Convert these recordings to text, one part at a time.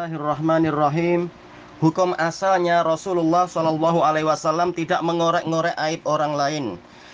Bismillahirrahmanirrahim. Hukum asalnya Rasulullah Shallallahu Alaihi Wasallam tidak mengorek-ngorek aib orang lain.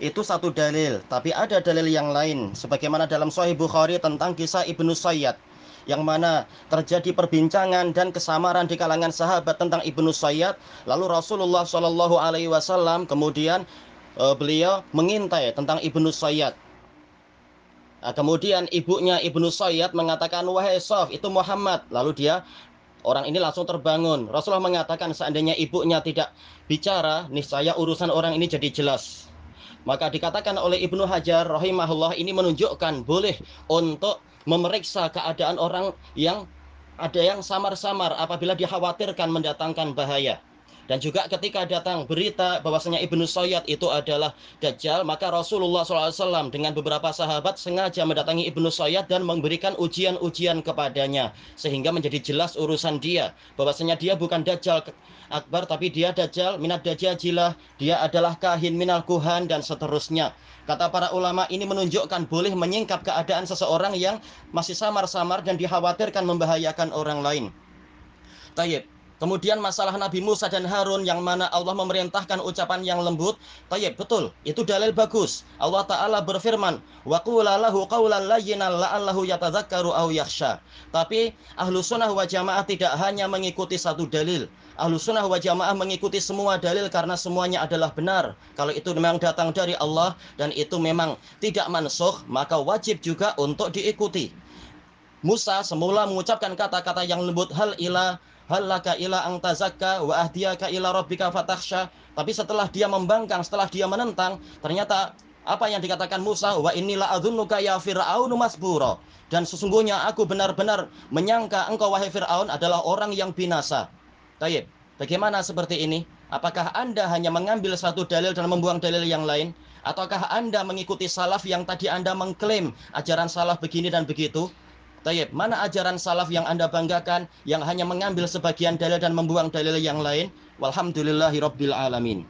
Itu satu dalil. Tapi ada dalil yang lain. Sebagaimana dalam Sahih Bukhari tentang kisah Ibnu Sayyad. Yang mana terjadi perbincangan dan kesamaran di kalangan sahabat tentang Ibnu Sayyad. Lalu Rasulullah Shallallahu Alaihi Wasallam kemudian uh, beliau mengintai tentang Ibnu Sayyad. Nah, kemudian ibunya Ibnu Sayyad mengatakan, Wahai Sof, itu Muhammad. Lalu dia Orang ini langsung terbangun. Rasulullah mengatakan seandainya ibunya tidak bicara, niscaya urusan orang ini jadi jelas. Maka dikatakan oleh Ibnu Hajar rahimahullah ini menunjukkan boleh untuk memeriksa keadaan orang yang ada yang samar-samar apabila dikhawatirkan mendatangkan bahaya. Dan juga ketika datang berita bahwasanya Ibnu Sayyad itu adalah Dajjal, maka Rasulullah SAW dengan beberapa sahabat sengaja mendatangi Ibnu Sayyad dan memberikan ujian-ujian kepadanya. Sehingga menjadi jelas urusan dia. Bahwasanya dia bukan Dajjal akbar, tapi dia Dajjal minat Dajjajilah. Dia adalah kahin minal kuhan dan seterusnya. Kata para ulama ini menunjukkan boleh menyingkap keadaan seseorang yang masih samar-samar dan dikhawatirkan membahayakan orang lain. Tayyib. Kemudian masalah Nabi Musa dan Harun yang mana Allah memerintahkan ucapan yang lembut. Tayyib, betul. Itu dalil bagus. Allah Ta'ala berfirman, Wa yakhsha. Tapi ahlu sunnah wa jamaah tidak hanya mengikuti satu dalil. Ahlu sunnah wa jamaah mengikuti semua dalil karena semuanya adalah benar. Kalau itu memang datang dari Allah dan itu memang tidak mansuh, maka wajib juga untuk diikuti. Musa semula mengucapkan kata-kata yang lembut hal ila halaka ila ang tazakka wa ahdiyaka ila rabbika fatakhsha. Tapi setelah dia membangkang, setelah dia menentang, ternyata apa yang dikatakan Musa wa inilah adzunuka ya fir'aunu masbura dan sesungguhnya aku benar-benar menyangka engkau wahai Firaun adalah orang yang binasa. Tayyib. Bagaimana seperti ini? Apakah Anda hanya mengambil satu dalil dan membuang dalil yang lain? Ataukah Anda mengikuti salaf yang tadi Anda mengklaim ajaran salaf begini dan begitu? Tayyib, mana ajaran salaf yang Anda banggakan yang hanya mengambil sebagian dalil dan membuang dalil yang lain? Walhamdulillahi rabbil alamin.